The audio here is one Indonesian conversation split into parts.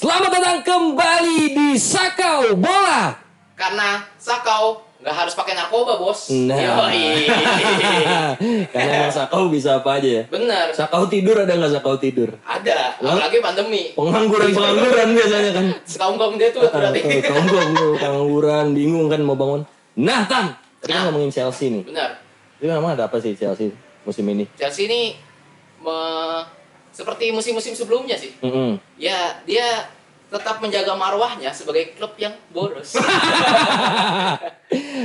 Selamat datang kembali di Sakau Bola. Karena sakau nggak harus pakai narkoba bos. Nah, Yoi. karena emang Sakau bisa apa aja ya. Bener. Sakau tidur ada nggak Sakau tidur? Ada. Apalagi pandemi. Pengangguran pengangguran biasanya kan. Kaum dia tuh berarti. Eh, Tonggong lu pengangguran, bingung kan mau bangun. Nah Tam, kan Nah. ngomongin Chelsea nih. Bener. Itu memang ada apa sih Chelsea musim ini? Chelsea ini me- seperti musim-musim sebelumnya sih. Mm-mm. Ya dia tetap menjaga marwahnya sebagai klub yang boros.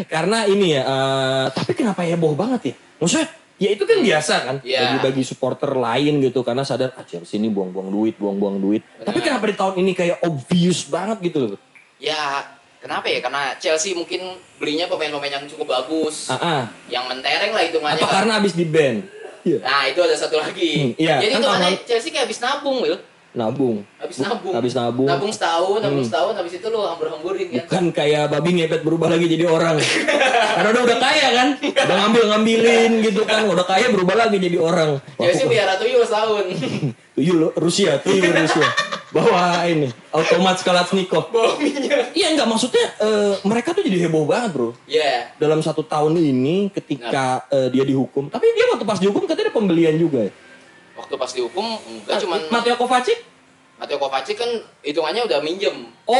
Karena ini ya, eh, tapi kenapa heboh banget ya? Maksudnya, ya itu kan biasa kan, Iya. bagi-bagi supporter lain gitu, karena sadar, ah Chelsea ini buang-buang duit, buang-buang duit. Tapi Benar. kenapa di tahun ini kayak obvious banget gitu loh? ya kenapa ya? Karena Chelsea mungkin belinya pemain-pemain yang cukup bagus, Ah, ah. yang mentereng lah hitungannya. Atau kan. karena abis di band? Iya. Nah itu ada satu lagi. Hmm, iya, Jadi kan hitungannya tahun- Chelsea kayak habis nabung, Will. Nabung. Habis nabung. Habis nabung. Nabung setahun, nabung Hmm. setahun, habis itu lu hambur-hamburin kan. Bukan kayak babi ngepet berubah lagi jadi orang. Karena udah udah kaya kan, udah ngambil-ngambilin gitu kan, udah kaya berubah lagi jadi orang. Wah, Chelsea biar tuyul setahun. tuyul Rusia, tuyul Rusia. Bawa ini, automat Kalashnikov. Bawa minyak. Iya enggak maksudnya eh, mereka tuh jadi heboh banget bro. Ya, Dalam satu tahun ini ketika eh, dia dihukum, tapi dia waktu pas dihukum katanya ada pembelian juga ya. Waktu pas dihukum enggak cuman Mateo Kovacic? Mateo Kovacic kan hitungannya udah minjem. Oh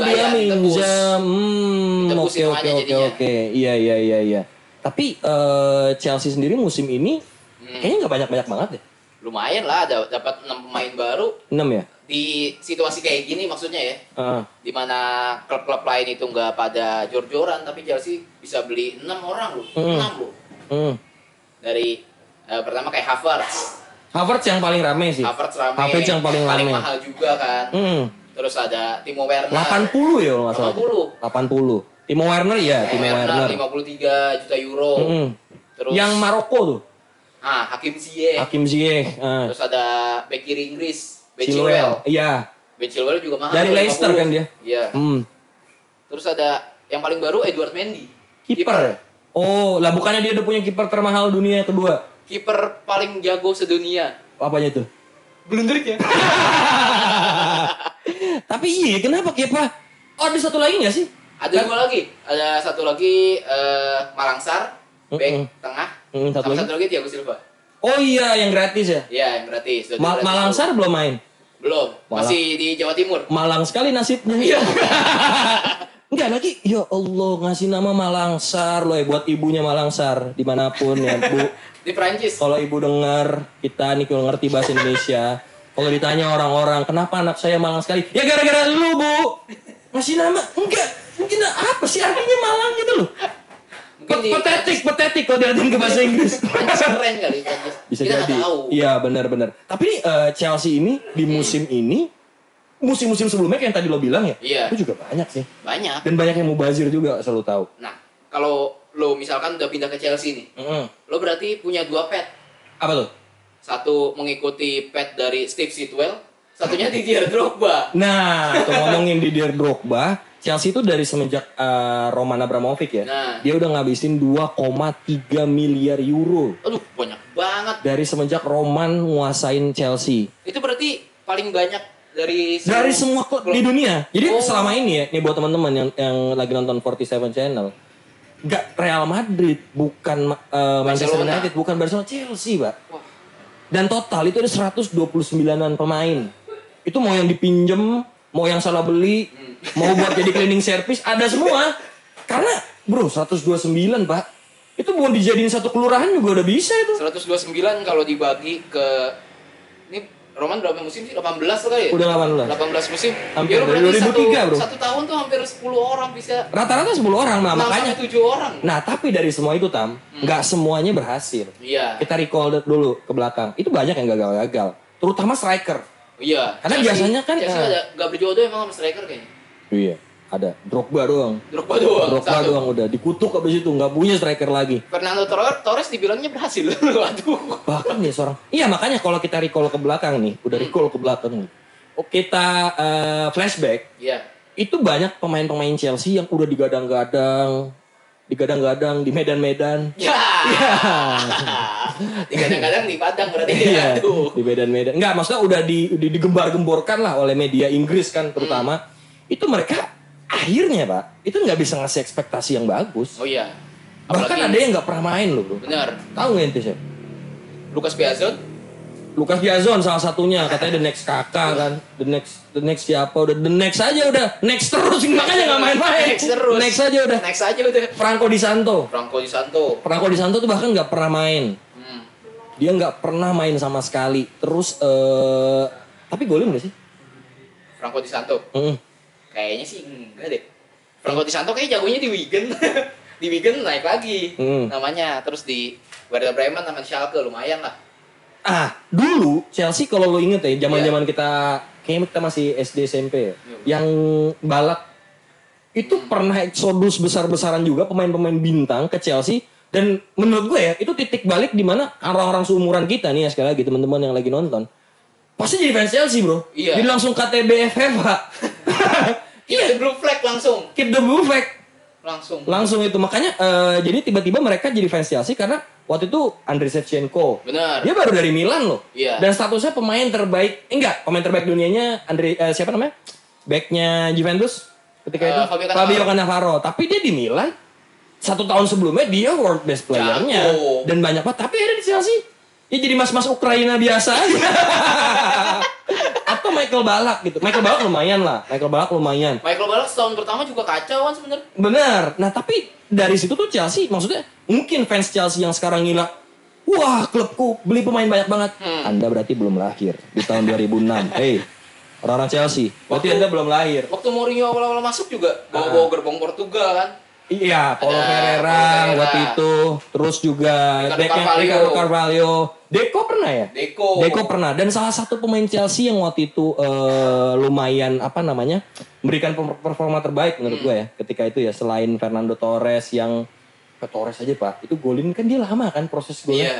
Jadi dia minjam. Hmm, oke oke oke oke. Iya iya iya iya. Tapi eh, Chelsea sendiri musim ini Hmm. kayaknya nggak banyak banyak banget ya. Lumayan lah ada dapat 6 pemain baru 6 ya. di situasi kayak gini maksudnya ya. Heeh. di mana klub-klub lain itu nggak pada jor-joran tapi Chelsea bisa beli 6 orang loh. Hmm. 6 loh. Hmm. Dari eh, pertama kayak Havertz. Havertz yang paling rame sih. Havertz rame. Havertz yang paling rame. mahal juga kan. Hmm. Terus ada Timo Werner. 80 ya kalau nggak salah. 80. 80. Timo Werner ya, Timo Timo Werner Werner. 53 juta euro. Mm-mm. Terus Yang Maroko tuh, ah Hakim Ziyech. Hakim Ziyech, eh, Terus ada bek kiri Inggris, Ben Chilwell. Iya. Ben Chilwell juga mahal. Dari 50. Leicester kan dia? Iya. Hmm. Terus ada yang paling baru Edward Mendy. Kiper. Oh, lah bukannya dia udah punya kiper termahal dunia kedua? Kiper paling jago sedunia. Apanya tuh? Blundernya. Tapi iya, kenapa Kepa? Oh, ada satu lagi nggak sih? Ada dua lagi. Ada satu lagi eh, Malangsar, back Mm-mm. tengah. Mm, satu sama lagi? satu lagi Thiago Silva. Oh iya, yang gratis ya. Iya, yang gratis. Ma- gratis. Malangsar belum main. belum. Malang. Masih di Jawa Timur. Malang sekali nasibnya. Iya. Enggak lagi, ya Allah ngasih nama Malangsar loh ya buat ibunya Malangsar di mana pun ya Bu. di Prancis. Kalau ibu dengar kita nih kalau ngerti bahasa Indonesia, kalau ditanya orang-orang kenapa anak saya Malang sekali, ya gara-gara lu bu ngasih nama enggak mungkin apa sih artinya Malang gitu loh. Mungkin Petetik, petetik kalau diartikan ke bahasa Inggris. Keren kali Prancis. Bisa Kita jadi. Iya benar-benar. Tapi eh, Chelsea ini di musim ini, musim-musim sebelumnya kayak yang tadi lo bilang ya, Iya. itu juga banyak sih. Banyak. Dan banyak yang mubazir juga selalu tahu. Nah, kalau lo misalkan udah pindah ke Chelsea nih, Mm-mm. lo berarti punya dua pet. Apa tuh? Satu mengikuti pet dari Steve Sitwell, satunya Didier Drogba. Nah, itu ngomongin Didier Drogba, Chelsea itu dari semenjak eh, Roman Abramovich ya, Nah. dia udah ngabisin 2,3 miliar euro Aduh, banyak banget. dari semenjak Roman nguasain Chelsea. Itu berarti paling banyak dari Dari semua klub di dunia. Jadi Oh. selama ini ya, nih buat teman-teman yang yang lagi nonton 47 Channel, nggak Real Madrid, bukan eh, Manchester Barcelona. United, bukan Barcelona, Chelsea, Pak. Wah. Dan total itu ada 129-an pemain. Itu mau yang dipinjem, mau yang salah beli, mau buat jadi cleaning service, ada semua. Karena bro 129 pak, itu mau dijadiin satu kelurahan juga udah bisa itu. 129 kalau dibagi ke Roman berapa musim sih? 18 kali ya? Udah 18. 18 musim. Hampir ya, dari berarti 2003, satu, bro. satu tahun tuh hampir 10 orang bisa. Rata-rata 10 orang, nah 6 makanya. sampai 7 orang. Nah tapi dari semua itu tam, nggak semuanya berhasil. Iya. Kita recall dulu ke belakang, itu banyak yang gagal-gagal. Terutama striker. Iya. Karena Chelsea- biasanya kan, Chelsea ada gak berjodoh emang sama striker kayaknya. Iya. Ada Drogba doang. Drogba doang. Drogba satu. doang udah dikutuk abis itu nggak punya striker lagi. Fernando Torres, Torres dibilangnya berhasil. Waduh. Bahkan dia seorang. Iya makanya kalau kita recall ke belakang nih, udah recall ke belakang nih. Oh, kita eh, flashback, Iya. itu banyak pemain-pemain Chelsea yang udah digadang-gadang, digadang-gadang di medan-medan. Ya. Kadang-kadang di Padang berarti Iya, ya. Tuh. di medan-medan. Enggak, maksudnya udah di, di- digembar-gemborkan lah oleh media Inggris kan terutama. Itu mereka akhirnya pak, itu nggak bisa ngasih ekspektasi yang bagus. Oh iya. Bahkan ada yang nggak pernah main loh bro. Benar. Tahu nggak ente siapa? Lucas Piazon Lukas Piazon salah satunya katanya the next kakak kan the next the next siapa udah the next aja udah next terus makanya nggak main-main next terus. next aja udah Next aja udah. Franco Di Santo Franco Di Santo. Franco Di Santo tuh bahkan nggak pernah main Hmm. dia nggak pernah main sama sekali terus eh tapi golin gak sih Franco Di Santo. Mm. Kayaknya sih enggak deh. Franco Di Santo kayak jagonya di Wigan. di Wigan naik lagi Hmm. namanya. Terus di Werder Bremen sama Schalke lumayan lah. ah dulu Chelsea kalau lo inget ya zaman Iya. zaman kita kayaknya kita masih SD SMP ya yang balak itu pernah eksodus besar-besaran juga pemain-pemain bintang ke Chelsea dan menurut gue ya itu titik balik di mana orang-orang seumuran kita nih ya sekali lagi teman-teman yang lagi nonton pasti jadi fans Chelsea bro Iya. jadi langsung KTB FFH Iya, blue flag langsung. keep the blue flag Langsung. langsung itu makanya eh, jadi tiba-tiba mereka jadi fans Chelsea karena waktu itu Andriy Shevchenko Benar. dia baru dari Milan loh Iya. dan statusnya pemain terbaik eh, enggak pemain terbaik dunianya Andri eh, siapa namanya backnya Juventus ketika Eh, itu Fabio Cannavaro. Fabio Cannavaro tapi dia di Milan satu tahun sebelumnya dia world best playernya Jago. dan banyak banget tapi ada di Chelsea ya jadi mas-mas Ukraina biasa aja atau Michael Balak gitu Michael Balak lumayan lah Michael Balak lumayan Michael Ballack setahun pertama juga kacau kan sebenarnya. Benar. Nah tapi dari situ tuh Chelsea, maksudnya mungkin fans Chelsea yang sekarang gila, wah klubku beli pemain banyak banget. Hmm. Anda berarti belum lahir di tahun 2006. Hei, orang-orang Chelsea, berarti Waktu- Anda belum lahir. Waktu Mourinho awal-awal masuk juga bawa-bawa gerbong Portugal kan. Iya, Paulo Ferreira waktu itu, terus juga Ricardo Carvalho. Ricardo Carvalho. Deco pernah ya? Deco. Deco pernah dan salah satu pemain Chelsea yang waktu itu eh, lumayan apa namanya memberikan performa terbaik menurut Hmm. gue ya ketika itu ya selain Fernando Torres yang eh, Torres aja pak itu golin kan dia lama kan proses golin Iya.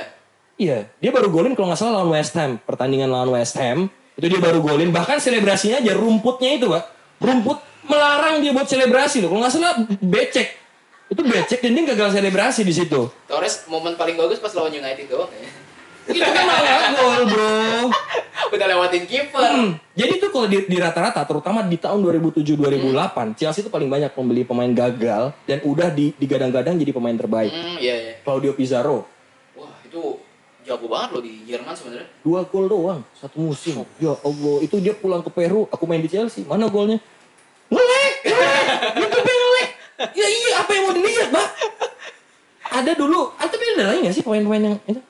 iya dia baru golin kalau nggak salah lawan West Ham pertandingan lawan West Ham itu dia baru golin bahkan selebrasinya aja rumputnya itu pak rumput melarang dia buat selebrasi loh kalau nggak salah becek itu becek dan dia gagal selebrasi di situ Torres momen paling bagus pas lawan United doang ya. Itu kan nggak gol bro Udah lewatin kiper. Hmm, Jadi tuh kalau di, di rata-rata, terutama di tahun 2007-2008, Chelsea itu paling banyak membeli pemain gagal dan udah di, digadang-gadang jadi pemain terbaik. Hmm, iya iya. Claudio Pizarro, Wah, itu jago banget loh di Jerman sebenarnya. dua gol doang satu musim. Ya Allah, itu dia pulang ke Peru, aku main di Chelsea, mana golnya? Ngelek, ngelek, YouTube ngelek. Ya iya, apa yang mau dilihat, Mbak? Ada dulu, ah, tapi ada lagi gak sih pemain-pemain yang itu?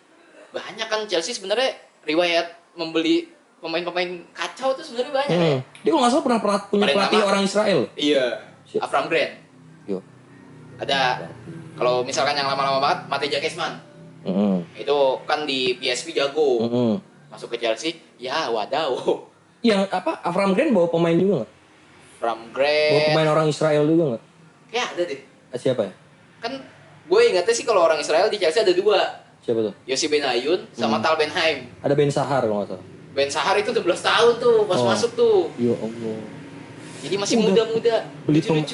Banyak kan Chelsea sebenarnya riwayat membeli pemain-pemain kacau tuh sebenarnya banyak ya. Hmm. Dia kalau nggak salah pernah, pernah punya Paling pelatih orang Israel. Iya. Siap. Avram Grant. Yo. Ada kalau misalkan yang lama-lama banget Mateja Kesman. Mm Itu kan di PSV jago. -mm. Masuk ke Chelsea, ya wadaw. Yang apa? Avram Grant bawa pemain juga nggak? Avram Bawa Grant. pemain orang Israel juga nggak? Ya ada deh. Siapa ya? Kan gue ingetnya sih kalau orang Israel di Chelsea ada dua. Siapa tuh? Yossi Benayoun sama Hmm. Tal Benheim. Ada Ben Sahar kalau nggak salah. Ben Sahar itu 11 tahun tuh pas Oh. masuk tuh. Ya Allah. Jadi masih muda-muda. Beli pem-.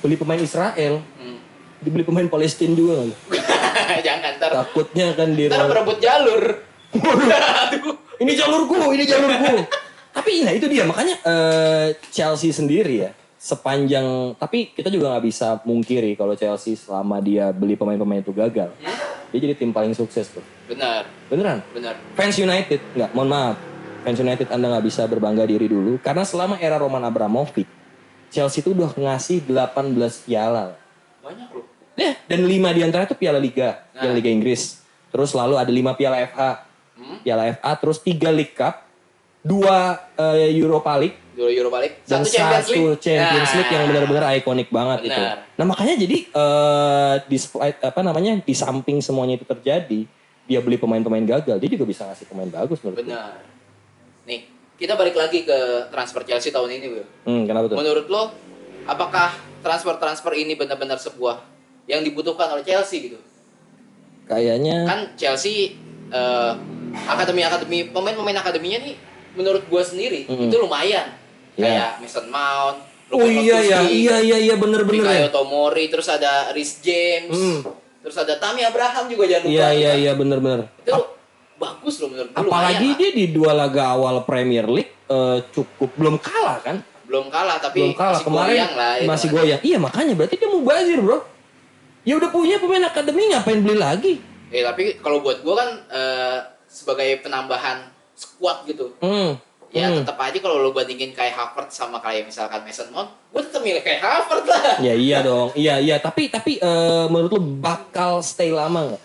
Beli pemain Israel, Hmm. dibeli pemain Palestina juga nggak? Jangan ntar. Takutnya kan di Ntar berebut jalur. Ini jalurku, ini jalurku. tapi nah itu dia makanya eh, Chelsea sendiri ya sepanjang tapi kita juga nggak bisa mungkiri kalau Chelsea selama dia beli pemain-pemain itu gagal. Hmm? Dia jadi tim paling sukses tuh. Benar, Beneran. benar. Fans United, nggak, mohon maaf. Fans United Anda nggak bisa berbangga diri dulu. Karena selama era Roman Abramovich, Chelsea itu udah ngasih 18 piala. Banyak loh. Ya, dan 5 di antara itu piala Liga, piala Nah. Liga Inggris. Terus lalu ada 5 piala FA, Hmm? piala FA, terus 3 League Cup, 2 Europa League, Dua Euro balik. dan Satu Champions satu League. Champions Nah. League yang benar-benar ikonik banget itu. Benar. Nah makanya jadi eh despite apa namanya di samping semuanya itu terjadi, dia beli pemain-pemain gagal, dia juga bisa ngasih pemain bagus menurut gue. Benar. Nih, kita balik lagi ke transfer Chelsea tahun ini, Will. Hmm, kenapa tuh? Menurut lo, apakah transfer-transfer ini benar-benar sebuah yang dibutuhkan oleh Chelsea gitu? Kayaknya Kan Chelsea eh, akademi-akademi pemain-pemain akademinya nih menurut gua sendiri Mm-mm. itu lumayan. Iya. Kayak Mason Mount, Oh iya ya, iya iya iya bener bener ya. Mikayo Tomori, terus ada Rhys James, Hmm. terus ada Tammy Abraham juga jangan lupa. Iya iya iya bener bener. Itu bagus loh menurut gue. Apalagi dia di dua laga awal Premier League eh, cukup belum kalah kan? belum kalah tapi Belum kalah masih kemarin goyang lah. itu masih kan. goyang. Iya makanya berarti dia mau bazir bro. Ya udah punya pemain akademi ngapain beli lagi? Eh tapi kalau buat gue kan eh, sebagai penambahan squad gitu. Hmm. Ya hmm. tetap aja kalau lo bandingin kayak Havertz sama kayak misalkan Mason Mount, gue tetap milih kayak Havertz lah. Ya iya dong, iya iya. Tapi tapi eh, menurut lu bakal stay lama nggak?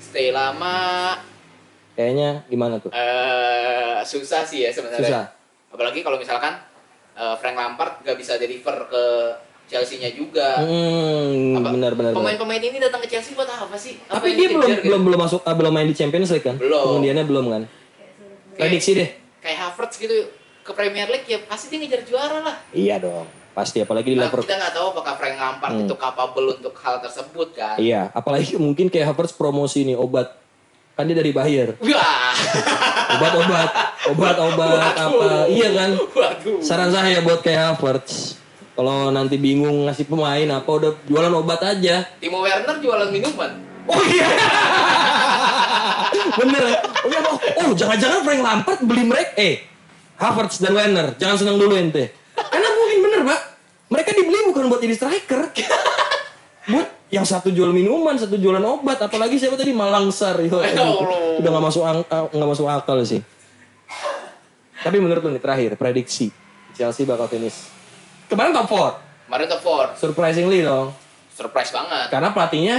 Stay lama Kayaknya gimana tuh? eh susah sih ya sebenarnya. Susah. Apalagi kalau misalkan eh, Frank Lampard gak bisa deliver ke Chelsea-nya juga. Hmm, Apa- benar benar. Pemain-pemain ini datang ke Chelsea buat apa sih? Apa Tapi dia belum gitu? belum belum masuk ah, belum main di Champions League kan? Belum. Kemudiannya belum kan? Prediksi deh. kayak Havertz gitu ke Premier League ya pasti dia ngejar juara lah. Iya dong. Pasti apalagi di Nah, Liverpool. kita nggak tahu apakah Frank Lampard Hmm. itu capable untuk hal tersebut kan. Iya, apalagi mungkin kayak Havertz promosi nih obat. Kan dia dari Bayer. Obat-obat, obat-obat apa. Waduh. Iya kan? Waduh. Saran saya buat kayak Havertz. Kalau nanti bingung ngasih pemain apa udah jualan obat aja. Timo Werner jualan minuman. Oh iya. Bener. Oh iya, oh, oh jangan-jangan Frank Lampard beli mereka eh Havertz dan Werner. Jangan senang dulu ente. Karena mungkin bener, Pak. Mereka dibeli bukan buat jadi striker. buat yang satu jual minuman, satu jualan obat, apalagi siapa tadi Malangsar. Yo, Allah. udah nggak masuk ang- ah, nggak masuk akal sih. Tapi menurut lu nih terakhir prediksi Chelsea bakal finish. Kemarin top 4. Kemarin top 4. Surprisingly dong. Surprise banget. Karena pelatihnya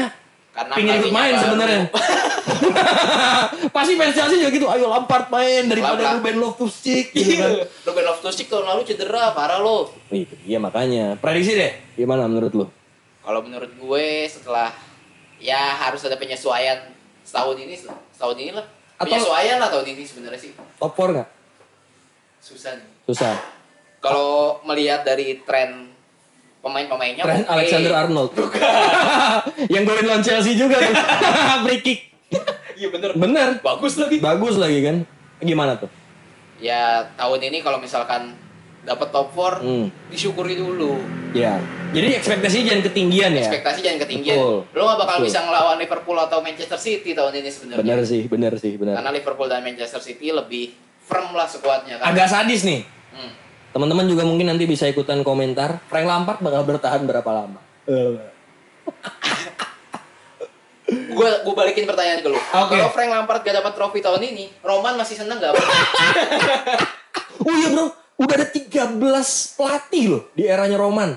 Karena pingin ikut main sebenarnya. Pasti fans Chelsea juga gitu, ayo Lampard main daripada Lampard. Ruben Loftus-Cheek gitu kan. Iya. Ruben Loftus-Cheek tahun lalu cedera, parah lo. Itu iya makanya. Prediksi deh. Gimana menurut lu? Kalau menurut gue setelah ya harus ada penyesuaian setahun ini setahun ini lah. Atau- Penyesuaian lah tahun ini sebenarnya sih. Top 4 nggak? Susah nih. Susah. Kalau melihat dari tren pemain-pemainnya Trent oke. Alexander Arnold. yang golin lawan Chelsea juga tuh. Free kick. Iya bener. Bener. Bagus lagi. Bagus lagi kan. Gimana tuh? Ya tahun ini kalau misalkan dapat top 4 Hmm. disyukuri dulu. Ya. Jadi ekspektasinya jangan ketinggian ya. Ekspektasi jangan ketinggian. Betul. Lo gak bakal Betul. bisa ngelawan Liverpool atau Manchester City tahun ini sebenarnya. Bener sih, bener sih, bener. Karena Liverpool dan Manchester City lebih firm lah skuadnya kan. Agak sadis nih. Hmm. Teman-teman juga mungkin nanti bisa ikutan komentar. Frank Lampard bakal bertahan berapa lama? Gue gue balikin pertanyaan ke lu. Oke. Kalau Frank Lampard gak dapat trofi tahun ini, Roman masih seneng gak? Oh iya bro, udah ada 13 pelatih loh di eranya Roman.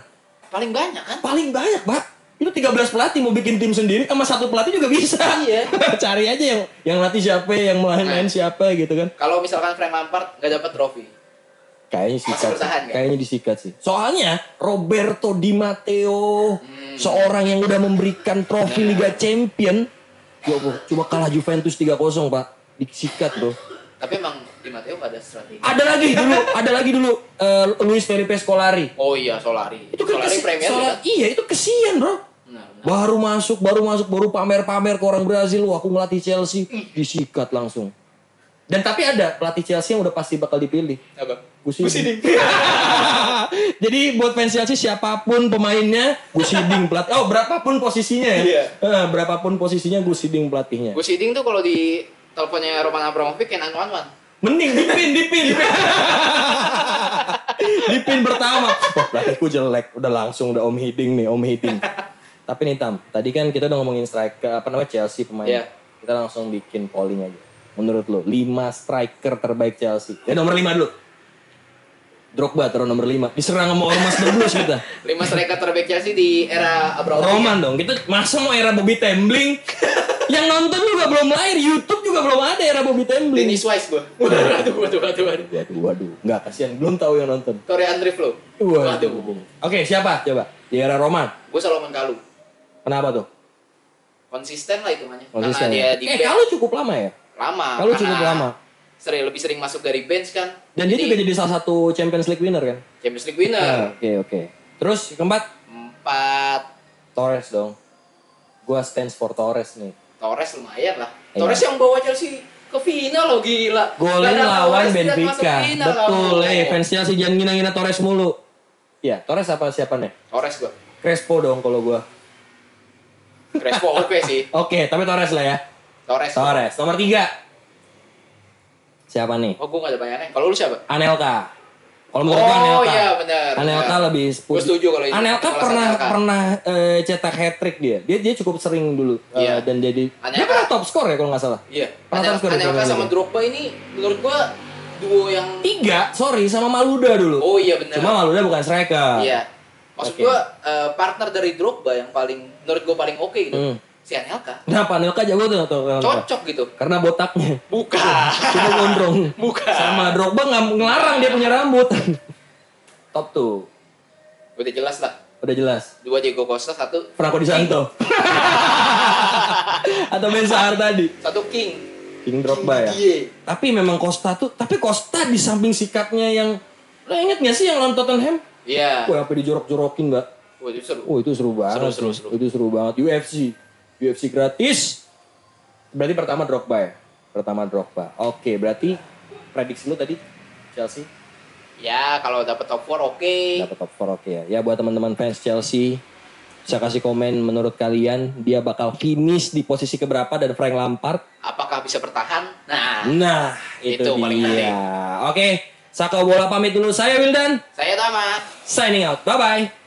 Paling banyak kan? Paling banyak pak. Itu 13 pelatih mau bikin tim sendiri sama satu pelatih juga bisa. Iya. Cari aja yang yang latih siapa, yang main-main siapa gitu kan. Kalau misalkan Frank Lampard gak dapat trofi, Kayaknya disikat. sih. kan? Kayaknya disikat sih. Soalnya Roberto Di Matteo, Hmm. seorang yang udah memberikan trofi Liga Champion, ya Allah, cuma kalah Juventus 3-0 pak. Disikat bro. tapi emang Di Matteo gak ada strategi. Ada lagi dulu, ada lagi dulu eh, Luis Felipe Scolari. Oh iya, Solari. Itu kan Solari kesi- Premier Solari- kan? Iya, itu kesian, Bro. Benar. Baru masuk, baru masuk, baru pamer-pamer ke orang Brazil. Wah, aku ngelatih Chelsea, disikat langsung. Dan tapi ada pelatih Chelsea yang udah pasti bakal dipilih. Apa? Gus Hiding. Jadi buat fans Chelsea siapa pun pemainnya, Gus Hiding pelatih. Oh, berapapun posisinya ya. Iya. Eh, berapapun posisinya Gus Hiding pelatihnya. Gus Hiding tuh kalau di teleponnya Roman Abramovich kayak 911. Mending dipin, dipin. dipin pertama. Wah, pelatihku jelek. Udah langsung udah Om Hiding nih, Om Hiding. Tapi nih Tam, tadi kan kita udah ngomongin striker apa namanya Chelsea pemain. Iya. Kita langsung bikin polling aja. Menurut lo, 5 striker terbaik Chelsea. Ya nomor 5 dulu. Drogba taruh nomor 5. Diserang sama Ormas Blues kita. Lima striker terbaik Chelsea di era Abramovich. Roman dong. Kita masa mau era Bobby Tembling? Yang nonton juga belum lahir, YouTube juga belum ada era Bobby Tembling. Dennis Wise gue. Waduh, waduh, waduh, waduh. Waduh, waduh. Enggak, kasihan. Belum tahu yang nonton. Torre Andre Flo. Waduh. Oke, siapa? Coba. Di era Roman. Gue Solomon Kalu. Kenapa tuh? Konsisten lah hitungannya. Konsisten. Karena dia di eh, kalau cukup lama ya? Lama. Kalau cukup lama. Sering lebih sering masuk dari bench kan. Dan dia juga jadi salah satu Champions League winner kan? Champions League winner. Ah, Oke, oke. Terus keempat, Empat Torres dong. Gua stands for Torres nih. Torres lumayan lah. Iya. Torres yang bawa Chelsea ke final loh gila. Golin lawan Benfica. Betul, eh fans Chelsea jangan ngina-ngina Torres mulu. Iya, Torres apa siapa nih? Torres gua. Crespo dong kalau gua. Crespo oke sih. Oke, tapi Torres lah ya. Torres. Torres. Nomor tiga. Siapa nih? Oh, gua gak ada bayangan. Kalau lu siapa? Anelka. Kalau menurut gua Oh Anelka. iya benar. Anelka benar. lebih Gua setuju kalau itu. Anelka pernah Anelka. pernah eh, cetak hat trick dia. Dia dia cukup sering dulu eh, Iya. dan jadi dia Anelka- pernah top score ya kalau nggak salah. Iya. Pernah Anel- transfer di Anelka Premier sama. Drogba ini menurut gua duo yang Tiga, sorry sama Maluda dulu. Oh iya benar. Cuma Maluda bukan striker. Iya. Maksud Oke. gua eh, partner dari Drogba yang paling menurut gua paling oke gitu. Hmm. Si Anelka. Kenapa Anelka jago tuh atau kenapa? Cocok gitu. Karena botaknya. Bukan. Cuma gondrong. Bukan. Sama Drogba nggak ngelarang dia punya rambut. Top tuh. Udah jelas lah. Udah jelas. Dua Diego Costa, satu Franco Di Santo. atau Ben Sahar tadi. satu King. King Drogba ya. Iya. Tapi memang Costa tuh, tapi Costa di samping sikapnya yang lo inget gak sih yang lawan Tottenham? Iya. Wah, apa dijorok-jorokin, Mbak? Wah, itu seru. Oh, itu seru banget. Seru, seru, seru. Itu seru banget. UFC. UFC gratis. Berarti pertama Drogba ya? Pertama Drogba. Oke, berarti prediksi lu tadi Chelsea Ya, kalau dapat top 4 oke. dapat top 4 oke ya. Ya buat teman-teman fans Chelsea bisa kasih komen menurut kalian dia bakal finish di posisi keberapa dan Frank Lampard Apakah bisa bertahan? Nah, Nah, itu, Itu paling penting. dia. Oke, Saka Bola pamit dulu. Saya Wildan, saya Tama. signing out. Bye-bye.